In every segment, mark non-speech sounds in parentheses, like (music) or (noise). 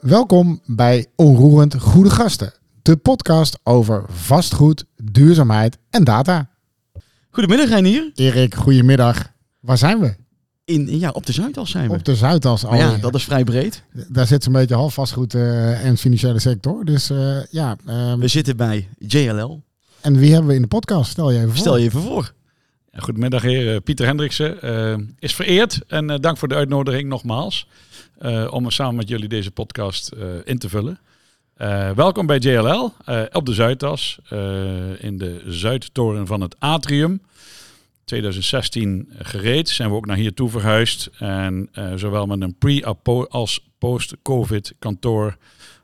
Welkom bij Onroerend Goede Gasten, de podcast over vastgoed, duurzaamheid en data. Goedemiddag Reinier. Erik, goedemiddag. Waar zijn we? In, ja, op de Zuidas zijn we. Op de Zuidas Maar ja, dat is vrij breed. Daar zit zo'n beetje half vastgoed eh, en financiële sector. Dus eh, ja, ehm, We zitten bij JLL. en wie hebben we in de podcast? Stel je even voor. Stel je even voor. Goedemiddag heer, Pieter Hendriksen eh, is vereerd en eh, dank voor de uitnodiging nogmaals om samen met jullie deze podcast eh, in te vullen. Eh, welkom bij JLL eh, op de Zuidas eh, in de Zuidtoren van het Atrium. 2016 gereed zijn we ook naar hier toe verhuisd en eh, zowel met een pre- als post-covid kantoor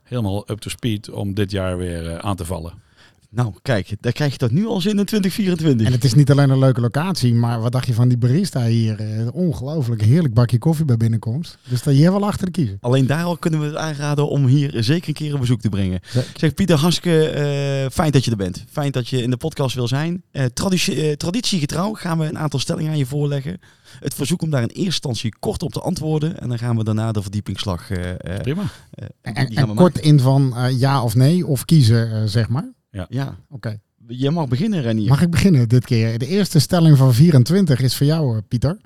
helemaal up to speed om dit jaar weer eh, aan te vallen. Nou, kijk, daar krijg je dat nu al zin in 2024. En het is niet alleen een leuke locatie, maar wat dacht je van die barista hier? Eh, ongelooflijk heerlijk bakje koffie bij binnenkomst. Dus daar je wel achter de kiezen. Alleen daar al kunnen we het aanraden om hier zeker een keer een bezoek te brengen. Ik zeg Pieter, hartstikke eh, fijn dat je er bent. Fijn dat je in de podcast wil zijn. Eh, traditie, traditiegetrouw gaan we een aantal stellingen aan je voorleggen. Het verzoek om daar in eerste instantie kort op te antwoorden. En dan gaan we daarna de verdiepingsslag eh, eh, Prima. En, kort in van ja of nee, of kiezen, zeg maar. Maken. Ja, Oké. je mag beginnen Renier. Mag ik beginnen dit keer? De eerste stelling van 24 is voor jou, eh, Pieter.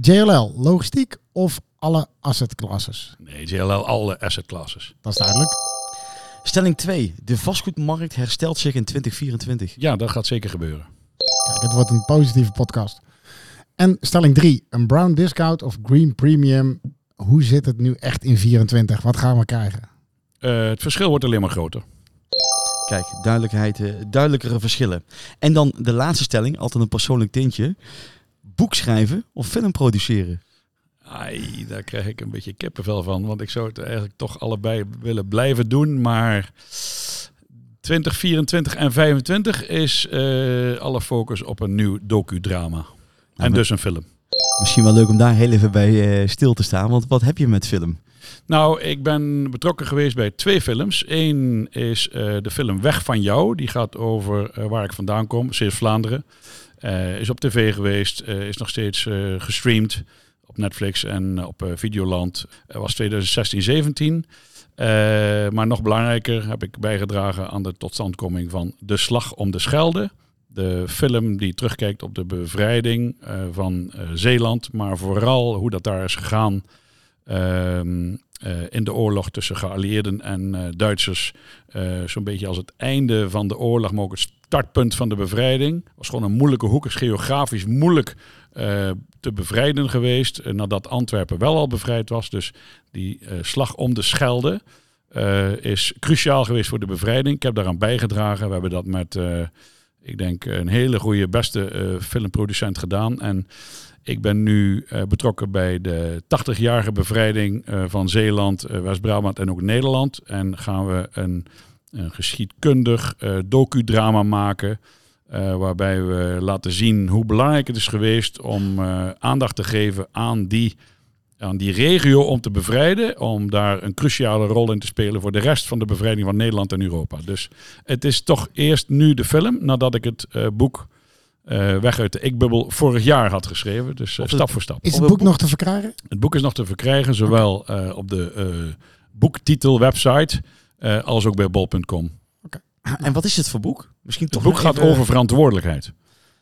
JLL, logistiek of alle asset classes? Nee, JLL alle asset classes. Dat is duidelijk. Stelling 2. De vastgoedmarkt herstelt zich in 2024. Ja, dat gaat zeker gebeuren. Kijk, het wordt een positieve podcast. En stelling 3. Een brown discount of green premium. Hoe zit het nu echt in 24? Wat gaan we krijgen? Eh, het verschil wordt alleen maar groter. Kijk, duidelijkheid, eh, duidelijkere verschillen. En dan de laatste stelling, altijd een persoonlijk tintje. Boek schrijven of film produceren? Ai, daar krijg ik een beetje kippenvel van. Want ik zou het eigenlijk toch allebei willen blijven doen. Maar 2024 en 25 is eh, alle focus op een nieuw docudrama. En maar- dus een film. Misschien wel leuk om daar heel even bij eh, stil te staan. Want wat heb je met film? Nou, ik ben betrokken geweest bij twee films. Eén is eh, de film Weg van jou. Die gaat over eh, waar ik vandaan kom, Zeeuws-Vlaanderen. Eh, is op tv geweest, is nog steeds gestreamd op Netflix en op Videoland. Was 2016, 17. Eh, maar nog belangrijker heb ik bijgedragen aan de totstandkoming van De Slag om de Schelde. De film die terugkijkt op de bevrijding van Zeeland, maar vooral hoe dat daar is gegaan in de oorlog tussen geallieerden en eh, Duitsers. Eh, Zo'n beetje als het einde van de oorlog, maar ook het startpunt van de bevrijding. Was gewoon een moeilijke hoek, is geografisch moeilijk eh, te bevrijden geweest. eh, nadat Antwerpen wel al bevrijd was. Dus die eh, slag om de Schelde eh, is cruciaal geweest voor de bevrijding. Ik heb daaraan bijgedragen. We hebben dat met, eh, ik denk, een hele goede, beste eh, filmproducent gedaan. En ik ben nu eh, betrokken bij de 80-jarige bevrijding eh, van Zeeland, eh, West-Brabant en ook Nederland. En gaan we een, een geschiedkundig eh, docudrama maken. eh, waarbij we laten zien hoe belangrijk het is geweest om eh, aandacht te geven aan die, aan die regio om te bevrijden. Om daar een cruciale rol in te spelen voor de rest van de bevrijding van Nederland en Europa. Dus het is toch eerst nu de film, nadat ik het eh, boek eh, Weg uit de Ik-bubbel vorig jaar had geschreven. Dus eh, het- stap voor stap. Is het boek boek- nog te verkrijgen? Het boek is nog te verkrijgen, zowel eh, op de eh boektitel website eh, als ook bij bol.com. En wat is het voor boek? Misschien Het toch boek nog gaat even- over verantwoordelijkheid.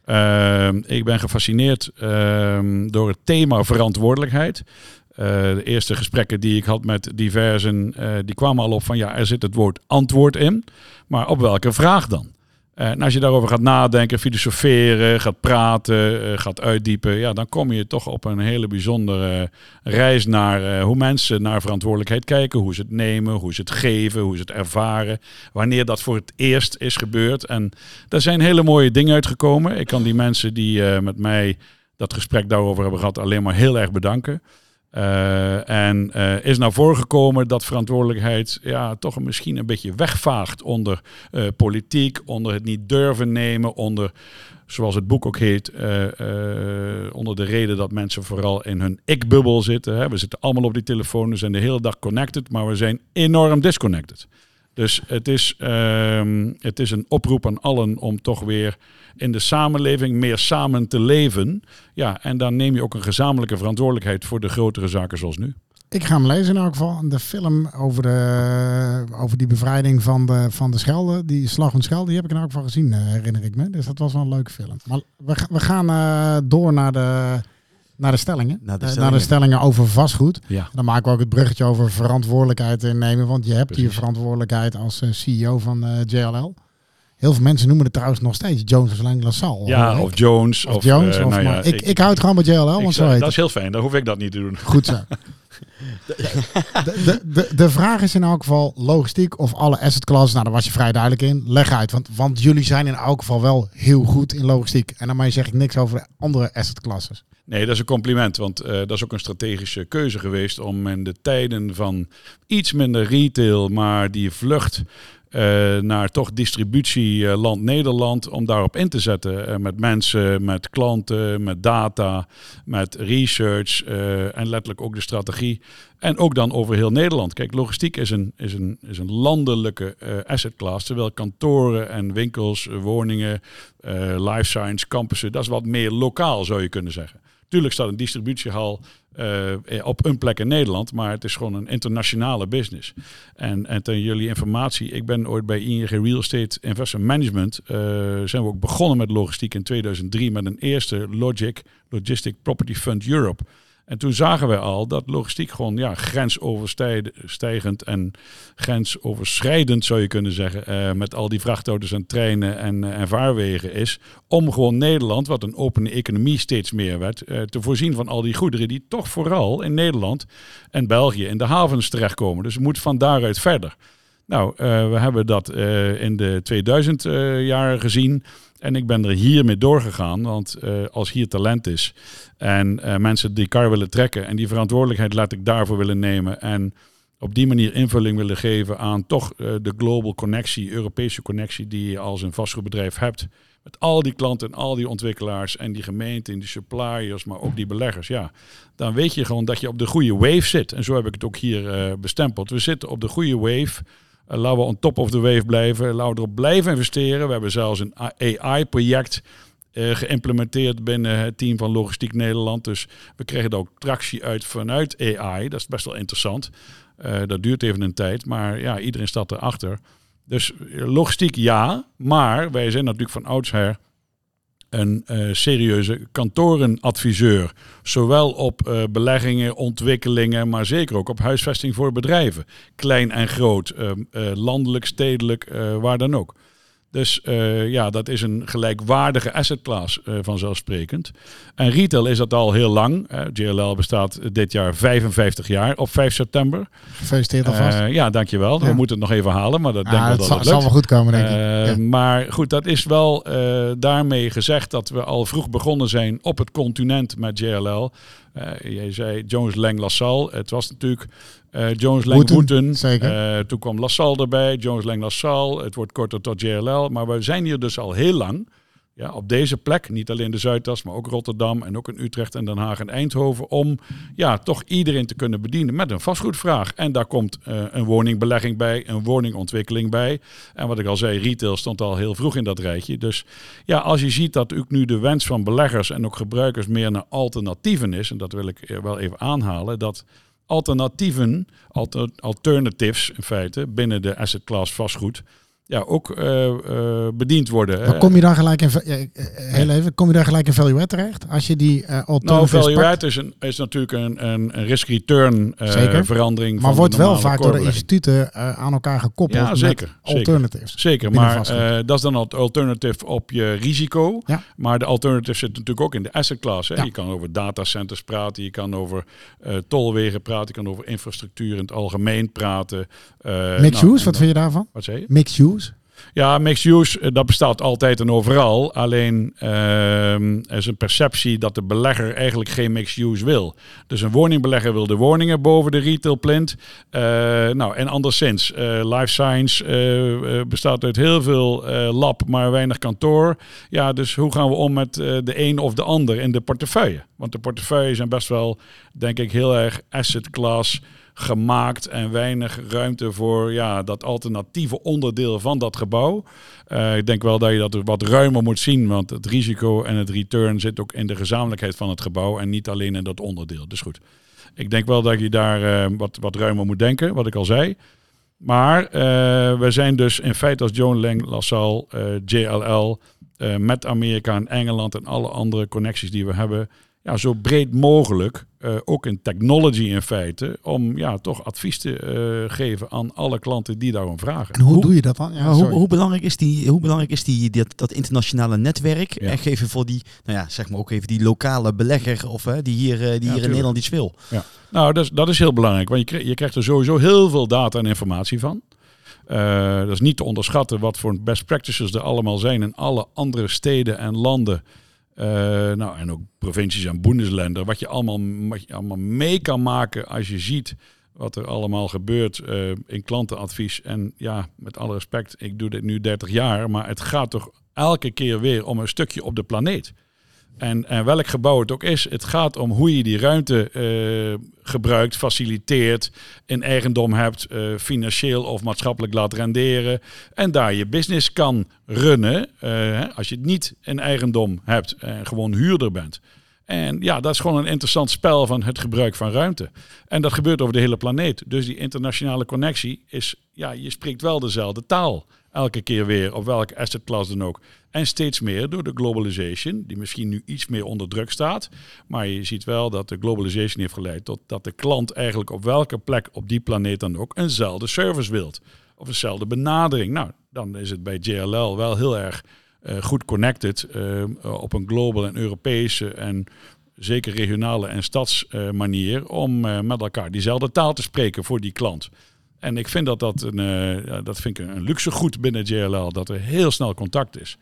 Ehm, ik ben gefascineerd ehm, door het thema verantwoordelijkheid. Eh, de eerste gesprekken die ik had met diversen, eh, die kwamen al op van ja, er zit het woord antwoord in. Maar op welke vraag dan? Eh, en als je daarover gaat nadenken, filosoferen, gaat praten, eh, gaat uitdiepen, ja, dan kom je toch op een hele bijzondere reis naar eh, hoe mensen naar verantwoordelijkheid kijken, hoe ze het nemen, hoe ze het geven, hoe ze het ervaren, wanneer dat voor het eerst is gebeurd. En daar zijn hele mooie dingen uitgekomen. Ik kan die mensen die met mij dat gesprek daarover hebben gehad alleen maar heel erg bedanken. Eh, en eh, is naar voren gekomen dat verantwoordelijkheid ja, toch misschien een beetje wegvaagt onder eh, politiek, onder het niet durven nemen, onder, zoals het boek ook heet, onder de reden dat mensen vooral in hun ik-bubbel zitten. Hè. We zitten allemaal op die telefoon, we zijn de hele dag connected, maar we zijn enorm disconnected. Dus het is, ehm, het is een oproep aan allen om toch weer in de samenleving meer samen te leven. Ja, en dan neem je ook een gezamenlijke verantwoordelijkheid voor de grotere zaken zoals nu. Ik ga hem lezen in elk geval. De film over, de, over die bevrijding van de, van de Schelde, die slag van Schelde, die heb ik in elk geval gezien, eh, herinner ik me. Dus dat was wel een leuke film. Maar we, we gaan eh, door naar de, naar de stellingen. Naar de Eh, stellingen. naar de stellingen over vastgoed. Ja. Dan maken we ook het bruggetje over verantwoordelijkheid nemen. Want je hebt hier Precies. verantwoordelijkheid als eh, CEO van eh, JLL. Heel veel mensen noemen het trouwens nog steeds Jones Lang LaSalle. Ja, of Jones. Of Of, Jones. of, nou ja, ik, ik, houd het gewoon met JLL, ik want zo heet dat het. is heel fijn, dan hoef ik dat niet te doen. Goed zo. (laughs) De, de, de, vraag is in elk geval logistiek of alle asset classes. Nou, daar was je vrij duidelijk in. Leg uit, want, want jullie zijn in elk geval wel heel goed in logistiek. En daarmee zeg ik niks over de andere asset classes. Nee, dat is een compliment, want eh, dat is ook een strategische keuze geweest om in de tijden van iets minder retail, maar die vlucht eh, naar toch distributieland Nederland, om daarop in te zetten. eh, met mensen, met klanten, met data, met research eh, en letterlijk ook de strategie. En ook dan over heel Nederland. Kijk, logistiek is een, is een, is een landelijke asset class, terwijl kantoren en winkels, woningen, life science, campussen, dat is wat meer lokaal zou je kunnen zeggen. Tuurlijk staat een distributiehal eh, op een plek in Nederland, maar het is gewoon een internationale business. En, en ten jullie informatie, ik ben ooit bij ING Real Estate Investment Management, eh, zijn we ook begonnen met logistiek in 2003 met een eerste Logic, Logistic Property Fund Europe. En toen zagen wij al dat logistiek gewoon ja, grensoverstijgend en grensoverschrijdend zou je kunnen zeggen. eh, met al die vrachtauto's en treinen en, eh, en vaarwegen is. Om gewoon Nederland, wat een opene economie steeds meer werd, eh, te voorzien van al die goederen die toch vooral in Nederland en België in de havens terechtkomen. Dus het moet van daaruit verder. Nou, eh, we hebben dat eh, in de 2000 eh, jaren gezien. En ik ben er hiermee doorgegaan. Want als hier talent is en mensen die kar willen trekken en die verantwoordelijkheid laat ik daarvoor willen nemen. En op die manier invulling willen geven aan toch de global connectie, Europese connectie die je als een vastgoedbedrijf hebt. Met al die klanten en al die ontwikkelaars en die gemeenten en die suppliers, maar ook die beleggers. Ja, dan weet je gewoon dat je op de goede wave zit. En zo heb ik het ook hier bestempeld. We zitten op de goede wave. Uh, laten we on top of the wave blijven. Laten we erop blijven investeren. We hebben zelfs een AI-project uh, geïmplementeerd binnen het team van Logistiek Nederland. Dus we kregen er ook tractie uit vanuit AI. Dat is best wel interessant. Uh, dat duurt even een tijd, maar ja, iedereen staat erachter. Dus logistiek ja, maar wij zijn natuurlijk van oudsher een uh, serieuze kantorenadviseur. Zowel op uh, beleggingen, ontwikkelingen, maar zeker ook op huisvesting voor bedrijven. Klein en groot, uh, landelijk, stedelijk, waar dan ook. Dus uh, ja, dat is een gelijkwaardige asset class uh, vanzelfsprekend. En retail is dat al heel lang. Uh, JLL bestaat dit jaar 55 jaar op 5 september. Gefeliciteerd alvast. ja, dankjewel. Ja. We moeten het nog even halen, maar dat ja, denk ik dat dat zal, het zal wel goed komen, denk ik. Ja. Maar goed, dat is wel daarmee gezegd dat we al vroeg begonnen zijn op het continent met JLL. Jij zei Jones Lang LaSalle. Het was natuurlijk uh, Jones Lang Wooten. Zeker. Uh, toen kwam LaSalle erbij, Jones Lang LaSalle. Het wordt korter tot JLL. Maar we zijn hier dus al heel lang. Ja, op deze plek, niet alleen de Zuidas, maar ook Rotterdam en ook in Utrecht en Den Haag en Eindhoven. Om ja, toch iedereen te kunnen bedienen met een vastgoedvraag. En daar komt uh, een woningbelegging bij, een woningontwikkeling bij. En wat ik al zei, retail stond al heel vroeg in dat rijtje. Dus ja, als je ziet dat ook nu de wens van beleggers en ook gebruikers meer naar alternatieven is. En dat wil ik wel even aanhalen. Dat alternatieven, alter, alternatives in feite, binnen de asset class vastgoed, ja, ook uh, uh, bediend worden. Maar kom je dan gelijk in, heel even, kom je daar gelijk in value add terecht? Als je die Nou, value add is, een, is natuurlijk een, een, risk-return verandering. Maar van wordt de wel vaak door de instituten aan elkaar gekoppeld ja, zeker, met alternatives. Zeker, maar dat is dan het alternative op je risico. Maar de alternative zit natuurlijk ook in de asset class. Je kan over datacenters praten, je kan over tolwegen praten, je kan over infrastructuur in het algemeen praten. Mixed nou, use, wat vind je daarvan? Wat zei je? Mixed use? Ja, mixed use, dat bestaat altijd en overal. Alleen uh, er is een perceptie dat de belegger eigenlijk geen mixed use wil. Dus een woningbelegger wil de woningen boven de retail plint. Uh, nou, en anderszins. Uh, life science bestaat uit heel veel lab, maar weinig kantoor. Ja, dus hoe gaan we om met de een of de ander in de portefeuille? Want de portefeuilles zijn best wel, denk ik, heel erg asset class gemaakt en weinig ruimte voor ja, dat alternatieve onderdeel van dat gebouw. Uh, ik denk wel dat je dat wat ruimer moet zien, want het risico en het return zit ook in de gezamenlijkheid van het gebouw en niet alleen in dat onderdeel. Dus goed. Ik denk wel dat je daar uh, wat, wat ruimer moet denken, wat ik al zei. Maar uh, we zijn dus in feite als Joan Lang, LaSalle, JLL, met Amerika en Engeland en alle andere connecties die we hebben, ja, zo breed mogelijk, uh, ook in technology in feite, om ja, toch advies te uh, geven aan alle klanten die daarom vragen. En hoe, hoe doe je dat dan? Ja, hoe, hoe, belangrijk is, die, hoe belangrijk is die, dat, dat internationale netwerk? Ja. En geven voor die, nou ja, zeg maar ook even die lokale belegger of hè, die hier, uh, die hier in Nederland iets wil. Ja. Nou, dat is, dat is heel belangrijk, want je, krijgt, je krijgt er sowieso heel veel data en informatie van. Uh, dat is niet te onderschatten wat voor best practices er allemaal zijn in alle andere steden en landen. Uh, nou, en ook provincies en boendesländer. Wat je allemaal, allemaal mee kan maken als je ziet wat er allemaal gebeurt uh, in klantenadvies. En ja, met alle respect, ik doe dit nu 30 jaar, maar het gaat toch elke keer weer om een stukje op de planeet. En, en welk gebouw het ook is, het gaat om hoe je die ruimte uh, gebruikt, faciliteert, in eigendom hebt, uh, financieel of maatschappelijk laat renderen. En daar je business kan runnen, uh, als je het niet in eigendom hebt en gewoon huurder bent. En ja, dat is gewoon een interessant spel van het gebruik van ruimte. En dat gebeurt over de hele planeet. Dus die internationale connectie is, ja, je spreekt wel dezelfde taal elke keer weer, op welke asset class dan ook. En steeds meer door de globalization, die misschien nu iets meer onder druk staat. Maar je ziet wel dat de globalization heeft geleid tot dat de klant eigenlijk op welke plek op die planeet dan ook eenzelfde service wilt. Of eenzelfde benadering. Nou, dan is het bij JLL wel heel erg uh, goed connected uh, op een global en Europese en zeker regionale en stadsmanier om met elkaar diezelfde taal te spreken voor die klant. En ik vind dat dat een, uh, dat vind ik een luxe goed binnen JLL, dat er heel snel contact is.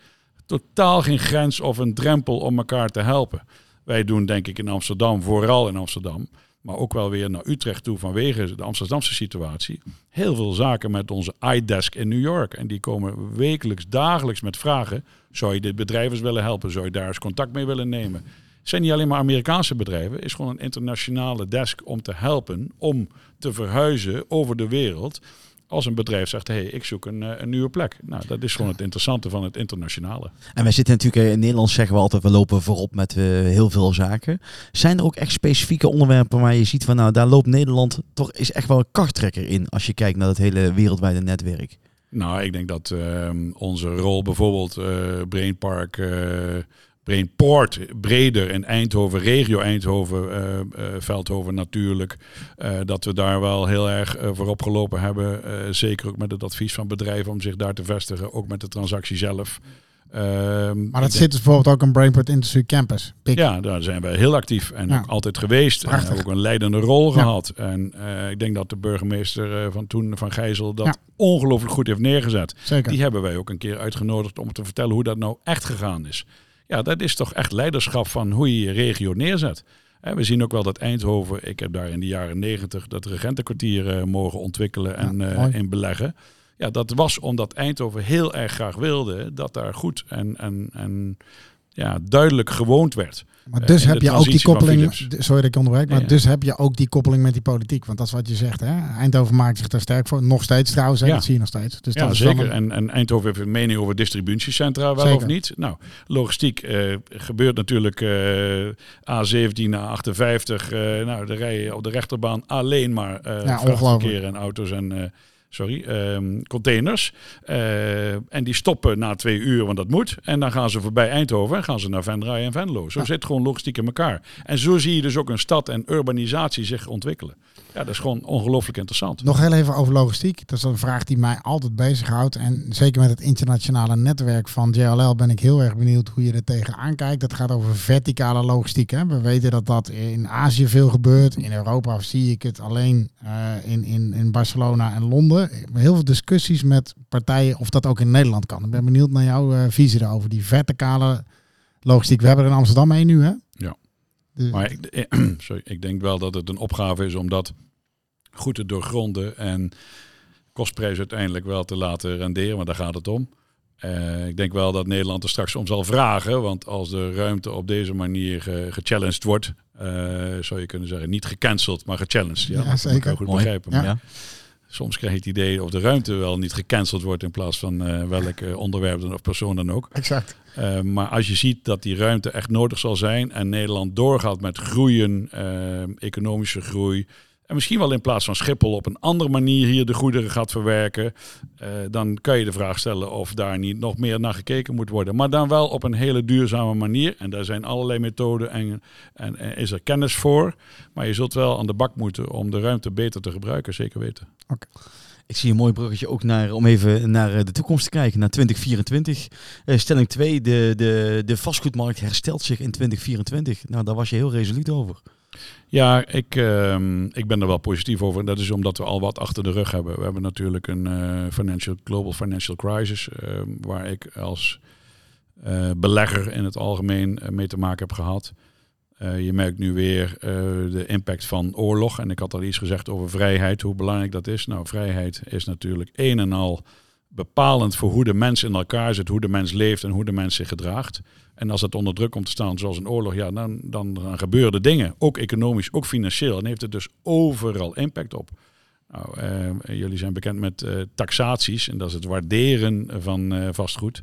Totaal geen grens of een drempel om elkaar te helpen. Wij doen denk ik in Amsterdam, vooral in Amsterdam, maar ook wel weer naar Utrecht toe vanwege de Amsterdamse situatie. Heel veel zaken met onze iDesk in New York. En die komen wekelijks, dagelijks met vragen. Zou je dit bedrijf eens willen helpen? Zou je daar eens contact mee willen nemen? Zijn niet alleen maar Amerikaanse bedrijven. Is gewoon een internationale desk om te helpen om te verhuizen over de wereld. Als een bedrijf zegt, hé, hey, ik zoek een, een nieuwe plek. Nou, dat is gewoon het interessante van het internationale. En wij zitten natuurlijk in Nederland, zeggen we altijd, we lopen voorop met uh, heel veel zaken. Zijn er ook echt specifieke onderwerpen waar je ziet van, nou, daar loopt Nederland toch is echt wel een karttrekker in als je kijkt naar het hele wereldwijde netwerk? Nou, ik denk dat uh, onze rol bijvoorbeeld uh, Brainpark Brainport breder in Eindhoven, regio Eindhoven, uh, uh, Veldhoven natuurlijk. Uh, dat we daar wel heel erg voorop gelopen hebben. zeker ook met het advies van bedrijven om zich daar te vestigen. Ook met de transactie zelf. Ehm, maar dat zit dus bijvoorbeeld ook een Brainport Industry Campus. Pik. Ja, daar zijn wij heel actief en ja. ook altijd geweest. Prachtig. En ook een leidende rol ja. gehad. En ik denk dat de burgemeester van toen, van Gijzel, dat ja. ongelooflijk goed heeft neergezet. Zeker. Die hebben wij ook een keer uitgenodigd om te vertellen hoe dat nou echt gegaan is. Ja, dat is toch echt leiderschap van hoe je je regio neerzet. We zien ook wel dat Eindhoven, ik heb daar in de jaren negentig dat regentenkwartier uh, mogen ontwikkelen en ja, uh, in beleggen. Ja, dat was omdat Eindhoven heel erg graag wilde dat daar goed en, en, en ja, duidelijk gewoond werd. Maar dus heb je ook die koppeling, sorry dat ik onderbreek, maar ja. dus heb je ook die koppeling met die politiek. Want dat is wat je zegt, hè? Eindhoven maakt zich daar sterk voor. Nog steeds trouwens, hè? Ja. dat zie je nog stesteeds. Dus ja, dat zeker. Een... En, en Eindhoven heeft een mening over distributiecentra, wel Zeker. of niet. Nou, logistiek uh, gebeurt natuurlijk uh, A17, A58. Uh, nou, de rijden op de rechterbaan alleen maar Ja, vrachtverkeer en auto's en sorry, um, containers. Uh, en die stoppen na twee uur, want dat moet. En dan gaan ze voorbij Eindhoven en gaan ze naar Venray en Venlo. Zo Ja. zit gewoon logistiek in elkaar. En zo zie je dus ook een stad en urbanisatie zich ontwikkelen. Ja, dat is gewoon ongelooflijk interessant. Nog heel even over logistiek. Dat is een vraag die mij altijd bezighoudt. En zeker met het internationale netwerk van JLL ben ik heel erg benieuwd hoe je er tegenaan kijkt. Dat gaat over verticale logistiek. Hè. We weten dat dat in Azië veel gebeurt. In Europa zie ik het alleen uh, in, in, in Barcelona en Londen. Heel veel discussies met partijen of dat ook in Nederland kan. Ik ben benieuwd naar jouw uh, visie daarover. Die verticale logistiek. We hebben er in Amsterdam één nu, hè? De, Maar ik, (clears throat) sorry, ik denk wel dat het een opgave is om dat goed te doorgronden en kostprijs uiteindelijk wel te laten renderen, want daar gaat het om. Uh, ik denk wel dat Nederland er straks om zal vragen, want als de ruimte op deze manier uh, gechallenged wordt, eh, zou je kunnen zeggen. Niet gecanceld, maar gechallenged. Ja, Ja, dat kan ik zeker. heel goed Mooi. begrijpen. Ja. Maar Ja. Soms krijg je het idee of de ruimte wel niet gecanceld wordt in plaats van eh, welk (laughs) onderwerp dan of persoon dan ook. Exact. Eh, maar als je ziet dat die ruimte echt nodig zal zijn en Nederland doorgaat met groeien, eh, economische groei. En misschien wel in plaats van Schiphol op een andere manier hier de goederen gaat verwerken. eh, dan kan je de vraag stellen of daar niet nog meer naar gekeken moet worden. Maar dan wel op een hele duurzame manier. En daar zijn allerlei methoden en, en, is er kennis voor. Maar je zult wel aan de bak moeten om de ruimte beter te gebruiken, zeker weten. Ik zie een mooi bruggetje ook naar, om even naar eh, de toekomst te kijken, naar 2024. Eh, stelling 2, de, de, de vastgoedmarkt herstelt zich in 2024. Nou, daar was je heel resoluut over. Ja, ik, ehm, ik ben er wel positief over. Dat is omdat we al wat achter de rug hebben. We hebben natuurlijk een eh, financial, global financial crisis, ehm, waar ik als eh, belegger in het algemeen eh, mee te maken heb gehad. Eh, je merkt nu weer de impact van oorlog. En ik had al iets gezegd over vrijheid, hoe belangrijk dat is. Nou, vrijheid is natuurlijk een en al bepalend voor hoe de mens in elkaar zit, hoe de mens leeft en hoe de mens zich gedraagt. En als het onder druk komt te staan, zoals een oorlog, ja, dan, dan, dan gebeuren er dingen. Ook economisch, ook financieel. En heeft het dus overal impact op. Nou, eh, jullie zijn bekend met eh, taxaties. En dat is het waarderen van eh, vastgoed.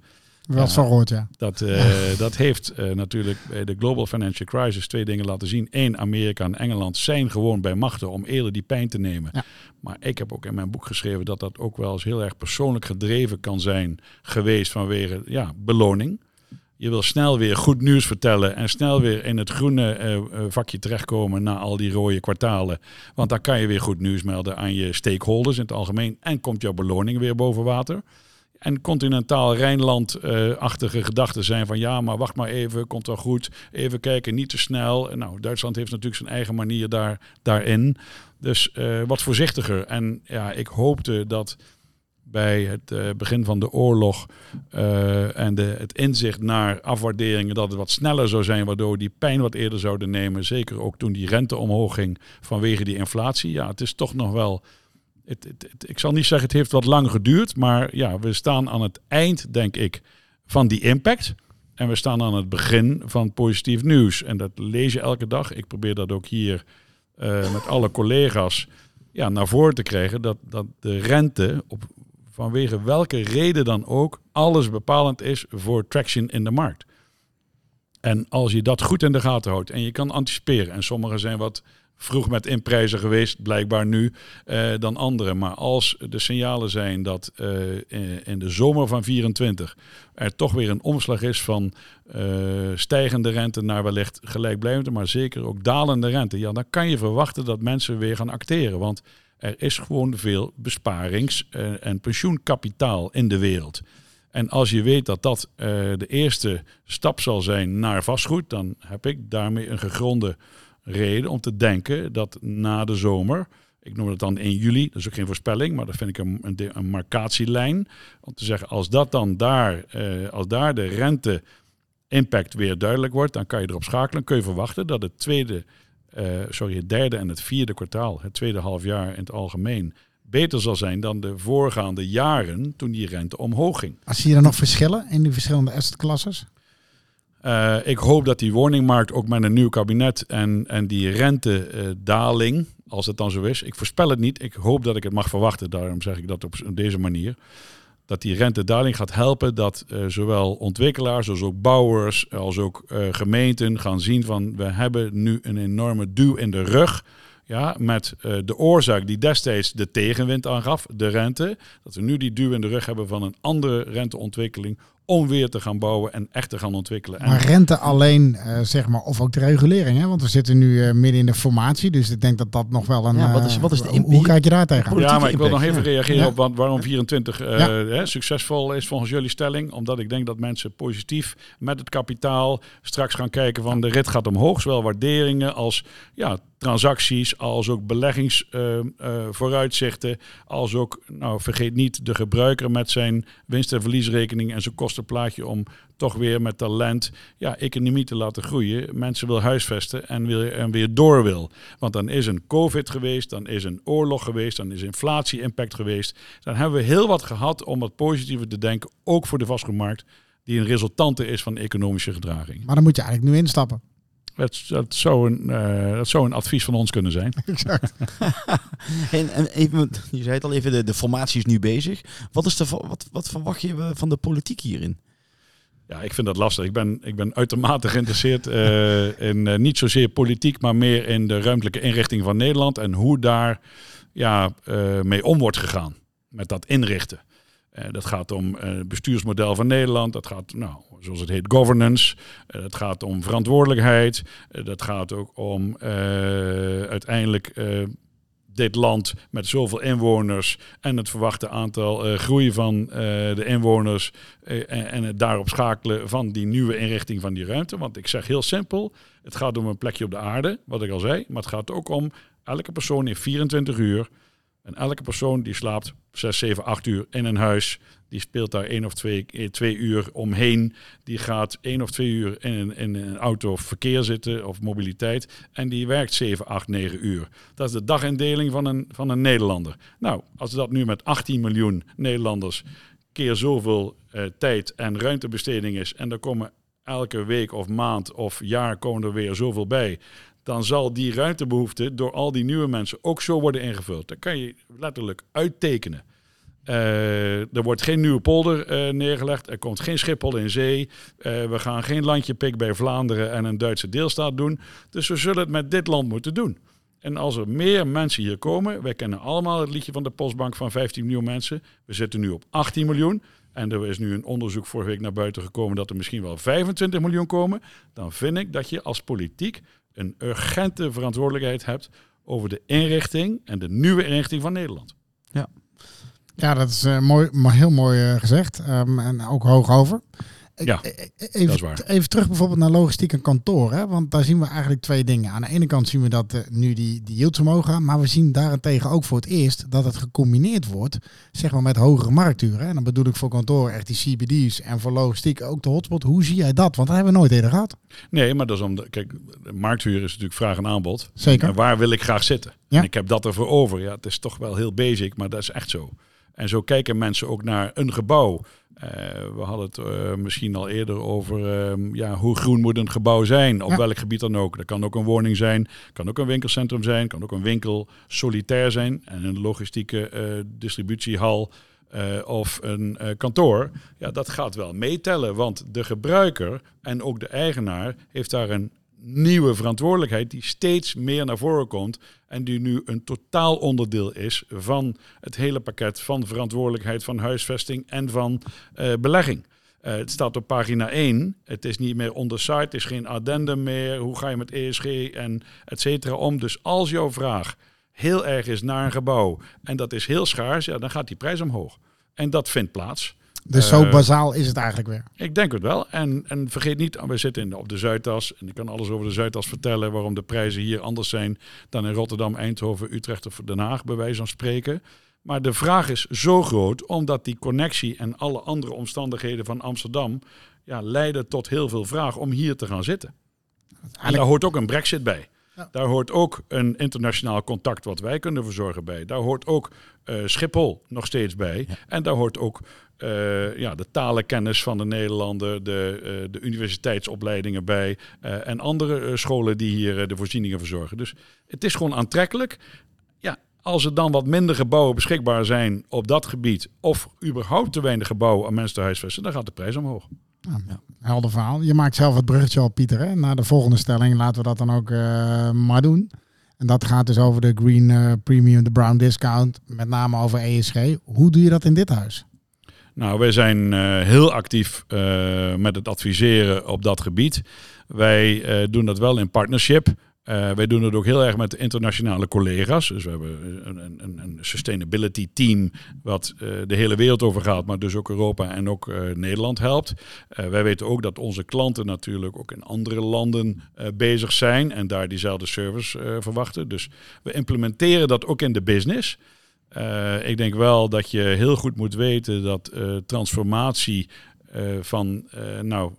Ja. van gehoord, ja. Dat, eh, dat heeft eh, natuurlijk bij de Global Financial Crisis twee dingen laten zien. Eén, Amerika en Engeland zijn gewoon bij machten om eerder die pijn te nemen. Ja. Maar ik heb ook in mijn boek geschreven dat dat ook wel eens heel erg persoonlijk gedreven kan zijn geweest vanwege ja, beloning. Je wil snel weer goed nieuws vertellen en snel weer in het groene eh, vakje terechtkomen na al die rode kwartalen. Want dan kan je weer goed nieuws melden aan je stakeholders in het algemeen en komt jouw beloning weer boven water. En continentaal Rijnland-achtige gedachten zijn van ja, maar wacht maar even, komt wel goed. Even kijken, niet te snel. Nou, Duitsland heeft natuurlijk zijn eigen manier daar, daarin. Dus eh, wat voorzichtiger. En ja, ik hoopte dat bij het eh, begin van de oorlog eh, en de, het inzicht naar afwaarderingen dat het wat sneller zou zijn, waardoor die pijn wat eerder zouden nemen. Zeker ook toen die rente omhoog ging vanwege die inflatie. Ja, het is toch nog wel. Ik zal niet zeggen het heeft wat lang geduurd, maar ja, we staan aan het eind, denk ik, van die impact. En we staan aan het begin van positief nieuws. En dat lees je elke dag. Ik probeer dat ook hier eh, met alle collega's ja, naar voren te krijgen. Dat, dat de rente, op, vanwege welke reden dan ook, alles bepalend is voor traction in de markt. En als je dat goed in de gaten houdt en je kan anticiperen, en sommigen zijn wat vroeg met inprijzen geweest, blijkbaar nu, eh, dan anderen. Maar als de signalen zijn dat eh, in- de zomer van 24 er toch weer een omslag is van eh, stijgende rente naar wellicht gelijkblijvende, maar zeker ook dalende rente, ja, dan kan je verwachten dat mensen weer gaan acteren. Want er is gewoon veel besparings- en pensioenkapitaal in de wereld. En als je weet dat dat de eerste stap zal zijn naar vastgoed, dan heb ik daarmee een gegronde reden om te denken dat na de zomer, ik noem het dan in juli, dat is ook geen voorspelling, maar dat vind ik een, een, marcatielijn, om te zeggen als dat dan daar, eh, als daar de rente impact weer duidelijk wordt, dan kan je erop schakelen, kun je verwachten dat het tweede, eh, sorry, het derde en het vierde kwartaal, het tweede halfjaar in het algemeen, beter zal zijn dan de voorgaande jaren toen die rente omhoog ging. Maar zie je er nog verschillen in die verschillende assetklasses? Eh, ik hoop dat die woningmarkt ook met een nieuw kabinet en, en die rentedaling, als het dan zo is, ik voorspel het niet, ik hoop dat ik het mag verwachten, daarom zeg ik dat op deze manier, dat die rentedaling gaat helpen dat eh, zowel ontwikkelaars als ook bouwers als ook eh, gemeenten gaan zien van we hebben nu een enorme duw in de rug. Ja, met de oorzaak die destijds de tegenwind aangaf, de rente. Dat we nu die duw in de rug hebben van een andere renteontwikkeling om weer te gaan bouwen en echt te gaan ontwikkelen. En- Maar rente alleen, eh, zeg maar, of ook de regulering, hè? Want we zitten nu eh, midden in de formatie, dus ik denk dat dat nog wel een... Ja, wat eh, is- wat is de hoe- imp- Hoe kijk je daar tegen? Ja, maar ik wil nog even reageren Ja. op wat, waarom 24 eh, Ja. hè, succesvol is volgens jullie stelling. Omdat ik denk dat mensen positief met het kapitaal straks gaan kijken van de rit gaat omhoog. Zowel waarderingen als ja, transacties, als ook beleggingsvooruitzichten. als ook, nou vergeet niet, de gebruiker met zijn winst- en verliesrekening en zijn kostenplaatje om toch weer met talent ja, economie te laten groeien. Mensen wil huisvesten en, wil, en weer door wil. Want dan is een COVID geweest, dan is een oorlog geweest, dan is inflatie-impact geweest. Dan hebben we heel wat gehad om wat positiever te denken, ook voor de vastgoedmarkt, die een resultante is van economische gedraging. Maar dan moet je eigenlijk nu instappen. Dat, dat, zou een, eh, dat zou een advies van ons kunnen zijn. (laughs) exact. (laughs) En, en even, je zei het al even, de, de formatie is nu bezig. Wat, is de, wat, wat verwacht je van de politiek hierin? Ja, ik vind dat lastig. Ik ben, ik ben uitermate geïnteresseerd eh, (laughs) in eh, niet zozeer politiek, maar meer in de ruimtelijke inrichting van Nederland en hoe daar ja, mee om wordt gegaan met dat inrichten. Eh, dat gaat om eh, het bestuursmodel van Nederland. Dat gaat, nou, zoals het heet, governance. Eh, dat gaat om verantwoordelijkheid. Dat gaat ook om uiteindelijk dit land met zoveel inwoners en het verwachte aantal groei van de inwoners en het daarop schakelen van die nieuwe inrichting van die ruimte. Want ik zeg heel simpel, het gaat om een plekje op de aarde, wat ik al zei, maar het gaat ook om elke persoon in 24 uur en elke persoon die slaapt 6, 7, 8 uur in een huis, die speelt daar één of twee, eh, twee uur omheen. Die gaat één of twee uur in een, in een auto of verkeer zitten of mobiliteit. En die werkt 7, 8, 9 uur. Dat is de dagindeling van een, van een Nederlander. Nou, als dat nu met 18 miljoen Nederlanders keer zoveel eh, tijd en ruimtebesteding is. En er komen elke week of maand of jaar komen er weer zoveel bij dan zal die ruimtebehoefte door al die nieuwe mensen ook zo worden ingevuld. Dat kan je letterlijk uittekenen. Uh, er wordt geen nieuwe polder uh, neergelegd. Er komt geen Schiphol in zee. Uh, we gaan geen landje pik bij Vlaanderen en een Duitse deelstaat doen. Dus we zullen het met dit land moeten doen. En als er meer mensen hier komen, wij kennen allemaal het liedje van de Postbank van 15 miljoen mensen. We zitten nu op 18 miljoen. En er is nu een onderzoek vorige week naar buiten gekomen dat er misschien wel 25 miljoen komen. Dan vind ik dat je als politiek een urgente verantwoordelijkheid hebt over de inrichting en de nieuwe inrichting van Nederland. Ja, ja dat is uh, mooi, maar heel mooi uh, gezegd. Um, en ook hoog over. Ja, even, dat is waar. even terug bijvoorbeeld naar logistiek en kantoor. Hè? Want daar zien we eigenlijk twee dingen. Aan de ene kant zien we dat uh, nu die, die yields omhoog gaan. Maar we zien daarentegen ook voor het eerst dat het gecombineerd wordt zeg maar met hogere markturen. En dan bedoel ik voor kantoor echt die CBD's en voor logistiek ook de hotspot. Hoe zie jij dat? Want dat hebben we nooit eerder gehad. Nee, maar dat is om de, kijk, de markthuur is natuurlijk vraag en aanbod. Zeker. En waar wil ik graag zitten? Ja. En ik heb dat ervoor over. Ja, het is toch wel heel basic, maar dat is echt zo. En zo kijken mensen ook naar een gebouw. Uh, we hadden het uh, misschien al eerder over uh, ja, hoe groen moet een gebouw zijn, op ja. welk gebied dan ook. Dat kan ook een woning zijn, kan ook een winkelcentrum zijn, kan ook een winkel solitair zijn en een logistieke uh, distributiehal of een kantoor. Ja, dat gaat wel meetellen, want de gebruiker en ook de eigenaar heeft daar een nieuwe verantwoordelijkheid die steeds meer naar voren komt en die nu een totaal onderdeel is van het hele pakket van verantwoordelijkheid van huisvesting en van uh, belegging. Uh, het staat op pagina 1. Het is niet meer on the het is geen addendum meer. Hoe ga je met ESG en et cetera om? Dus als jouw vraag heel erg is naar een gebouw en dat is heel schaars, ja, dan gaat die prijs omhoog. En dat vindt plaats. Dus zo uh, bazaal is het eigenlijk weer. Ik denk het wel. En, en vergeet niet, we zitten in de, op de Zuidas. En ik kan alles over de Zuidas vertellen. Waarom de prijzen hier anders zijn dan in Rotterdam, Eindhoven, Utrecht of Den Haag, bij wijze van spreken. Maar de vraag is zo groot, omdat die connectie en alle andere omstandigheden van Amsterdam ja, leiden tot heel veel vraag om hier te gaan zitten. En daar hoort ook een brexit bij. Ja. Daar hoort ook een internationaal contact wat wij kunnen verzorgen bij. Daar hoort ook uh, Schiphol nog steeds bij. Ja. En daar hoort ook uh, ja, de talenkennis van de Nederlander, de, uh, de universiteitsopleidingen bij uh, en andere scholen die hier de voorzieningen verzorgen. Dus het is gewoon aantrekkelijk. Ja, als er dan wat minder gebouwen beschikbaar zijn op dat gebied, of überhaupt te weinig gebouwen aan mensen te huisvesten, dan gaat de prijs omhoog. Ja. Helder verhaal. Je maakt zelf het bruggetje al, Pieter. Hè? Naar de volgende stelling. Laten we dat dan ook maar doen. En dat gaat dus over de Green uh, Premium, de Brown Discount, met name over ESG. Hoe doe je dat in dit huis? Nou, wij zijn uh, heel actief met het adviseren op dat gebied. Wij doen dat wel in partnership. Wij doen het ook heel erg met internationale collega's. Dus we hebben een, een, een sustainability team wat de hele wereld over gaat, maar dus ook Europa en ook Nederland helpt. wij weten ook dat onze klanten natuurlijk ook in andere landen bezig zijn en daar diezelfde service verwachten. Dus we implementeren dat ook in de business. Ik denk wel dat je heel goed moet weten dat transformatie uh, van nou,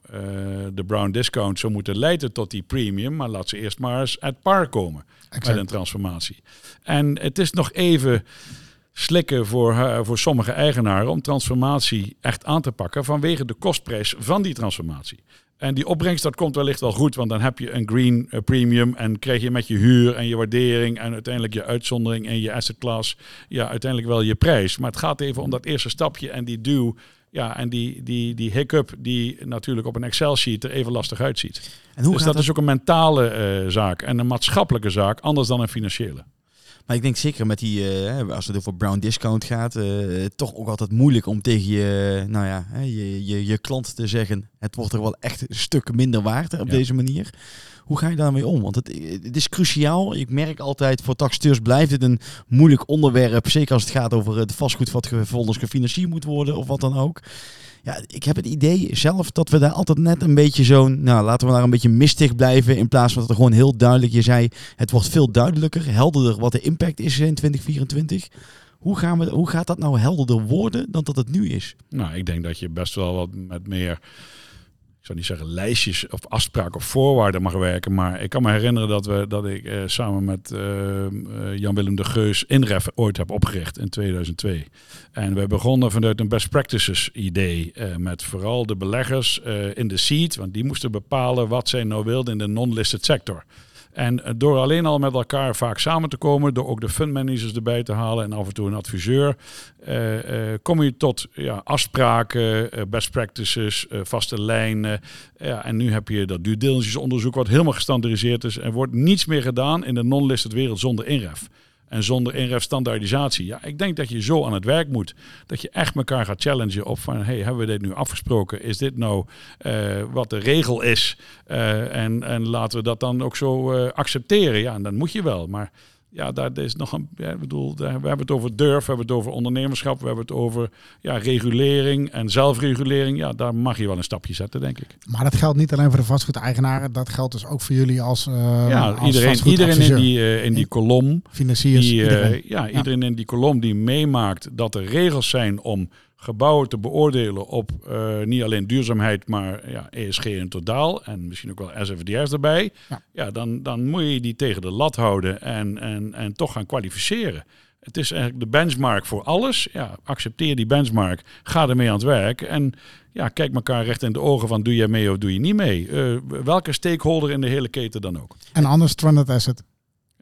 de brown discount zou moeten leiden tot die premium, maar laat ze eerst maar eens uit par komen exact. met een transformatie. En het is nog even slikken voor, voor sommige eigenaren om transformatie echt aan te pakken vanwege de kostprijs van die transformatie. En die opbrengst, dat komt wellicht wel goed, want dan heb je een green eh, premium en krijg je met je huur en je waardering en uiteindelijk je uitzondering en je asset class, ja, uiteindelijk wel je prijs. Maar het gaat even om dat eerste stapje en die duw, ja, en die, die, die hiccup die natuurlijk op een Excel-sheet er even lastig uitziet. En hoe dus gaat dat is ook een mentale eh, zaak en een maatschappelijke zaak, anders dan een financiële. Maar ik denk zeker met die, eh, als het over brown discount gaat, eh, toch ook altijd moeilijk om tegen je, nou ja, je, je, je klant te zeggen, het wordt er wel echt een stuk minder waard op Ja. deze manier. Hoe ga je daarmee om? Want het, het is cruciaal. Ik merk altijd, voor taxateurs blijft het een moeilijk onderwerp. Zeker als het gaat over het vastgoed wat vervolgens gefinancierd moet worden of wat dan ook. Ja, ik heb het idee zelf dat we daar altijd net een beetje zo'n, nou laten we daar een beetje mistig blijven. In plaats van dat er gewoon heel duidelijk, je zei, het wordt veel duidelijker, helderder wat de impact is in 2024. Hoe, gaan we, hoe gaat dat nou helderder worden dan dat het nu is? Nou, ik denk dat je best wel wat met meer, ik zou niet zeggen lijstjes of afspraken of voorwaarden mag werken. Maar ik kan me herinneren dat, we, dat ik eh, samen met eh, eh, Jan-Willem de Geus Inref ooit heb opgericht in 2002. En we begonnen vanuit een best practices idee met vooral de beleggers in de seat. Want die moesten bepalen wat zij nou wilden in de non-listed sector. En eh, door alleen al met elkaar vaak samen te komen, door ook de fundmanagers erbij te halen en af en toe een adviseur, eh, eh, kom je tot ja, afspraken, best practices, vaste lijnen. ja, en nu heb je dat due onderzoek wat helemaal gestandardiseerd is. Er wordt niets meer gedaan in de non-listed wereld zonder inref. En zonder inref standaardisatie. Ja, ik denk dat je zo aan het werk moet. Dat je echt elkaar gaat challengen op van... hey, hebben we dit nu afgesproken? Is dit nou eh, wat de regel is? Eh, en, en laten we dat dan ook zo eh, accepteren. Ja, en dan moet je wel. Maar ja, daar is nog een... Ja, ik bedoel, daar, we hebben het over durf, we hebben het over ondernemerschap... we hebben het over ja, regulering en zelfregulering. Ja, daar mag je wel een stapje zetten, denk ik. Maar dat geldt niet alleen voor de vastgoedeigenaren. Dat geldt dus ook voor jullie als, eh ja, als iedereen, iedereen in die, eh, in die kolom... Financiers, Die, eh, iedereen. ja, iedereen in die kolom die meemaakt dat er regels zijn om gebouwen te beoordelen op eh, niet alleen duurzaamheid, maar ja, ESG in totaal en misschien ook wel SFDR's erbij. Ja. Ja, dan, dan moet je die tegen de lat houden en, en, en toch gaan kwalificeren. Het is eigenlijk de benchmark voor alles. Ja, accepteer die benchmark, ga ermee aan het werk en ja, kijk elkaar recht in de ogen van doe je mee of doe je niet mee. Eh, welke stakeholder in de hele keten dan ook. En anders stranded asset.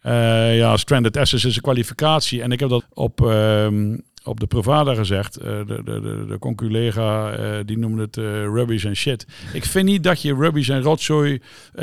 Eh, ja, stranded assets is een kwalificatie. En ik heb dat op, ehm, op de Provada gezegd. Eh, de, de, de, de conculega eh, die noemde het eh, rubbish en shit. Ik vind niet dat je rubbish en rotzooi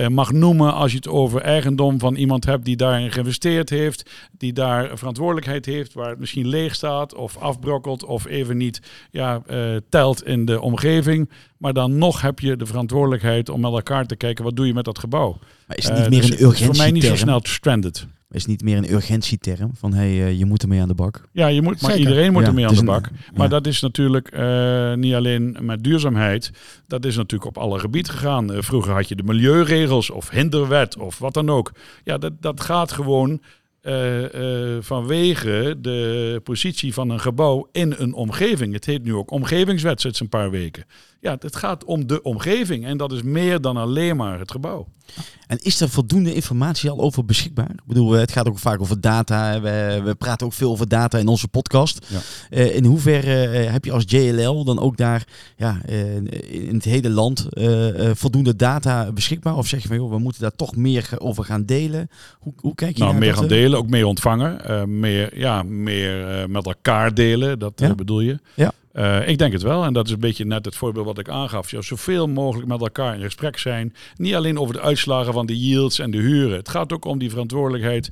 mag noemen als je het over eigendom van iemand hebt die daarin geïnvesteerd heeft. Die daar verantwoordelijkheid heeft, waar het misschien leeg staat of afbrokkelt of even niet ja, telt in de omgeving. Maar dan nog heb je de verantwoordelijkheid om met elkaar te kijken, wat doe je met dat gebouw? Maar is het niet meer dus een is voor mij niet zo snel stranded. Is niet meer een urgentieterm van hey, eh, je moet ermee aan de bak? Ja, je moet, maar Zeker. iedereen moet Ja, ermee aan de een- bak. Maar ja. dat is natuurlijk eh, niet alleen met duurzaamheid. Dat is natuurlijk op alle gebieden gegaan. Eh, vroeger had je de milieuregels of hinderwet of wat dan ook. Ja, dat, dat gaat gewoon eh, eh, vanwege de positie van een gebouw in een omgeving. Het heet nu ook omgevingswet sinds een paar weken. Ja, het gaat om de omgeving en dat is meer dan alleen maar het gebouw. En is er voldoende informatie al over beschikbaar? Ik bedoel, het gaat ook vaak over data. We, we praten ook veel over data in onze podcast. Ja. Eh, in hoeverre heb je als JLL dan ook daar ja, in het hele land voldoende data beschikbaar? Of zeg je van, joh, we moeten daar toch meer over gaan delen? Hoe, hoe kijk je Nou, naar meer dat, gaan eh? Delen, ook meer ontvangen. eh, meer, ja, meer eh, met elkaar delen, dat eh, Ja. bedoel je. Ja. Ik denk het wel. En dat is een beetje net het voorbeeld wat ik aangaf. Ja, zoveel mogelijk met elkaar in gesprek zijn. Niet alleen over de uitslagen van de yields en de huren. Het gaat ook om die verantwoordelijkheid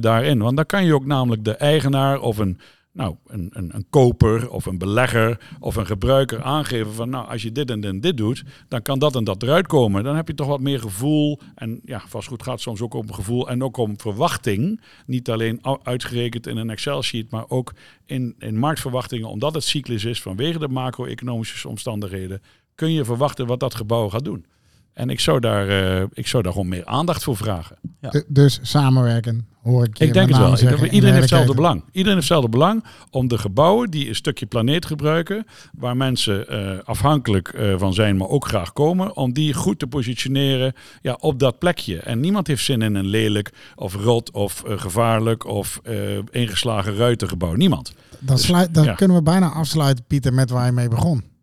daarin. Want dan kan je ook namelijk de eigenaar of een, nou, een, een, een koper of een belegger of een gebruiker aangeven van nou, als je dit en, en dit doet, dan kan dat en dat eruit komen. Dan heb je toch wat meer gevoel. En ja, vastgoed gaat soms ook om gevoel en ook om verwachting. Niet alleen uitgerekend in een Excel-sheet, maar ook in, in marktverwachtingen, omdat het cyclus is vanwege de macro-economische omstandigheden, kun je verwachten wat dat gebouw gaat doen. En ik zou daar, eh, ik zou daar gewoon meer aandacht voor vragen. Ja. Du- Dus samenwerken, hoor ik Ik denk het wel. zeggen, iedereen de heeft hetzelfde belang. Iedereen heeft hetzelfde belang om de gebouwen die een stukje planeet gebruiken, waar mensen eh, afhankelijk eh, van zijn, maar ook graag komen, om die goed te positioneren ja, op dat plekje. En niemand heeft zin in een lelijk of rot of eh, gevaarlijk of ingeslagen ruitengebouw. Niemand. Dan, Dus, sluit, dan ja. kunnen we bijna afsluiten, Pieter, met waar je mee begon.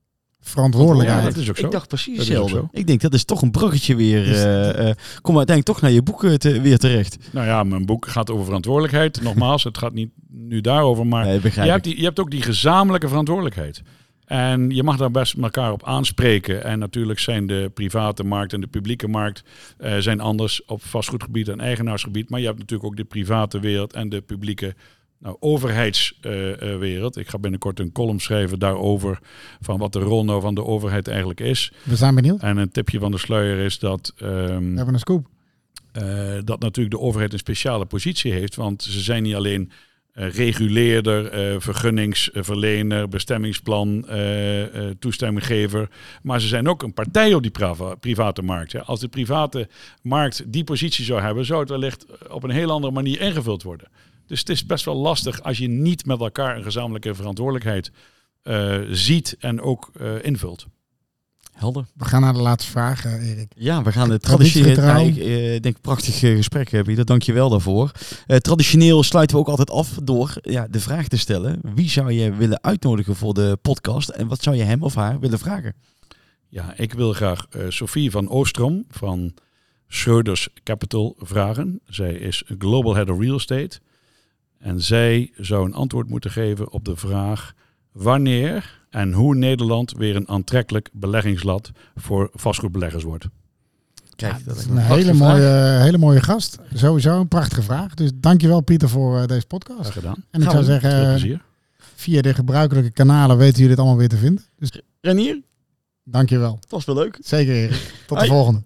Verantwoordelijkheid. Ja, dat is ook zo. Ik dacht precies hetzelfde. zo. Ik denk, dat is toch een bruggetje weer. Dus- eh, eh, kom uiteindelijk toch naar je boek eh, te- weer terecht. Nou ja, mijn boek gaat over verantwoordelijkheid. Nogmaals, het gaat niet nu daarover, maar Nee, je, hebt die, je hebt ook die gezamenlijke verantwoordelijkheid. En je mag daar best elkaar op aanspreken. En natuurlijk zijn de private markt en de publieke markt eh, zijn anders op vastgoedgebied en eigenaarsgebied. Maar je hebt natuurlijk ook de private wereld en de publieke nou, overheidswereld. Ik ga binnenkort een column schrijven daarover van wat de rol nou van de overheid eigenlijk is. We zijn benieuwd. En een tipje van de sluier is dat ehm, We hebben een scoop. eh, dat natuurlijk de overheid een speciale positie heeft. Want ze zijn niet alleen eh, reguleerder, eh, vergunningsverlener, bestemmingsplan, eh, eh, toestemminggever. Maar ze zijn ook een partij op die private markt. Hè. Als de private markt die positie zou hebben, zou het wellicht op een heel andere manier ingevuld worden. Dus het is best wel lastig als je niet met elkaar een gezamenlijke verantwoordelijkheid eh, ziet en ook eh, invult. Helder. We gaan naar de laatste vraag, eh, Erik. Ja, we gaan traditioneel. Nou, ik eh, denk prachtig gesprek hebben. Dank je wel daarvoor. Eh, traditioneel sluiten we ook altijd af door ja, de vraag te stellen: wie zou je willen uitnodigen voor de podcast en wat zou je hem of haar willen vragen? Ja, ik wil graag eh Sophie van Oostrom van Schroeders Capital vragen. Zij is Global Head of Real Estate. En zij zou een antwoord moeten geven op de vraag wanneer en hoe Nederland weer een aantrekkelijk beleggingslat voor vastgoedbeleggers wordt. Kijk, Dat dat is een hele mooie, hele mooie gast. Sowieso een prachtige vraag. Dus dankjewel Pieter voor eh, deze podcast. Graag gedaan. En ik Gaan zou we. Zeggen, eh, plezier. via de gebruikelijke kanalen weten jullie dit allemaal weer te vinden. Dus Renier, dankjewel. dat was wel leuk. Zeker Erik. Tot de volgende.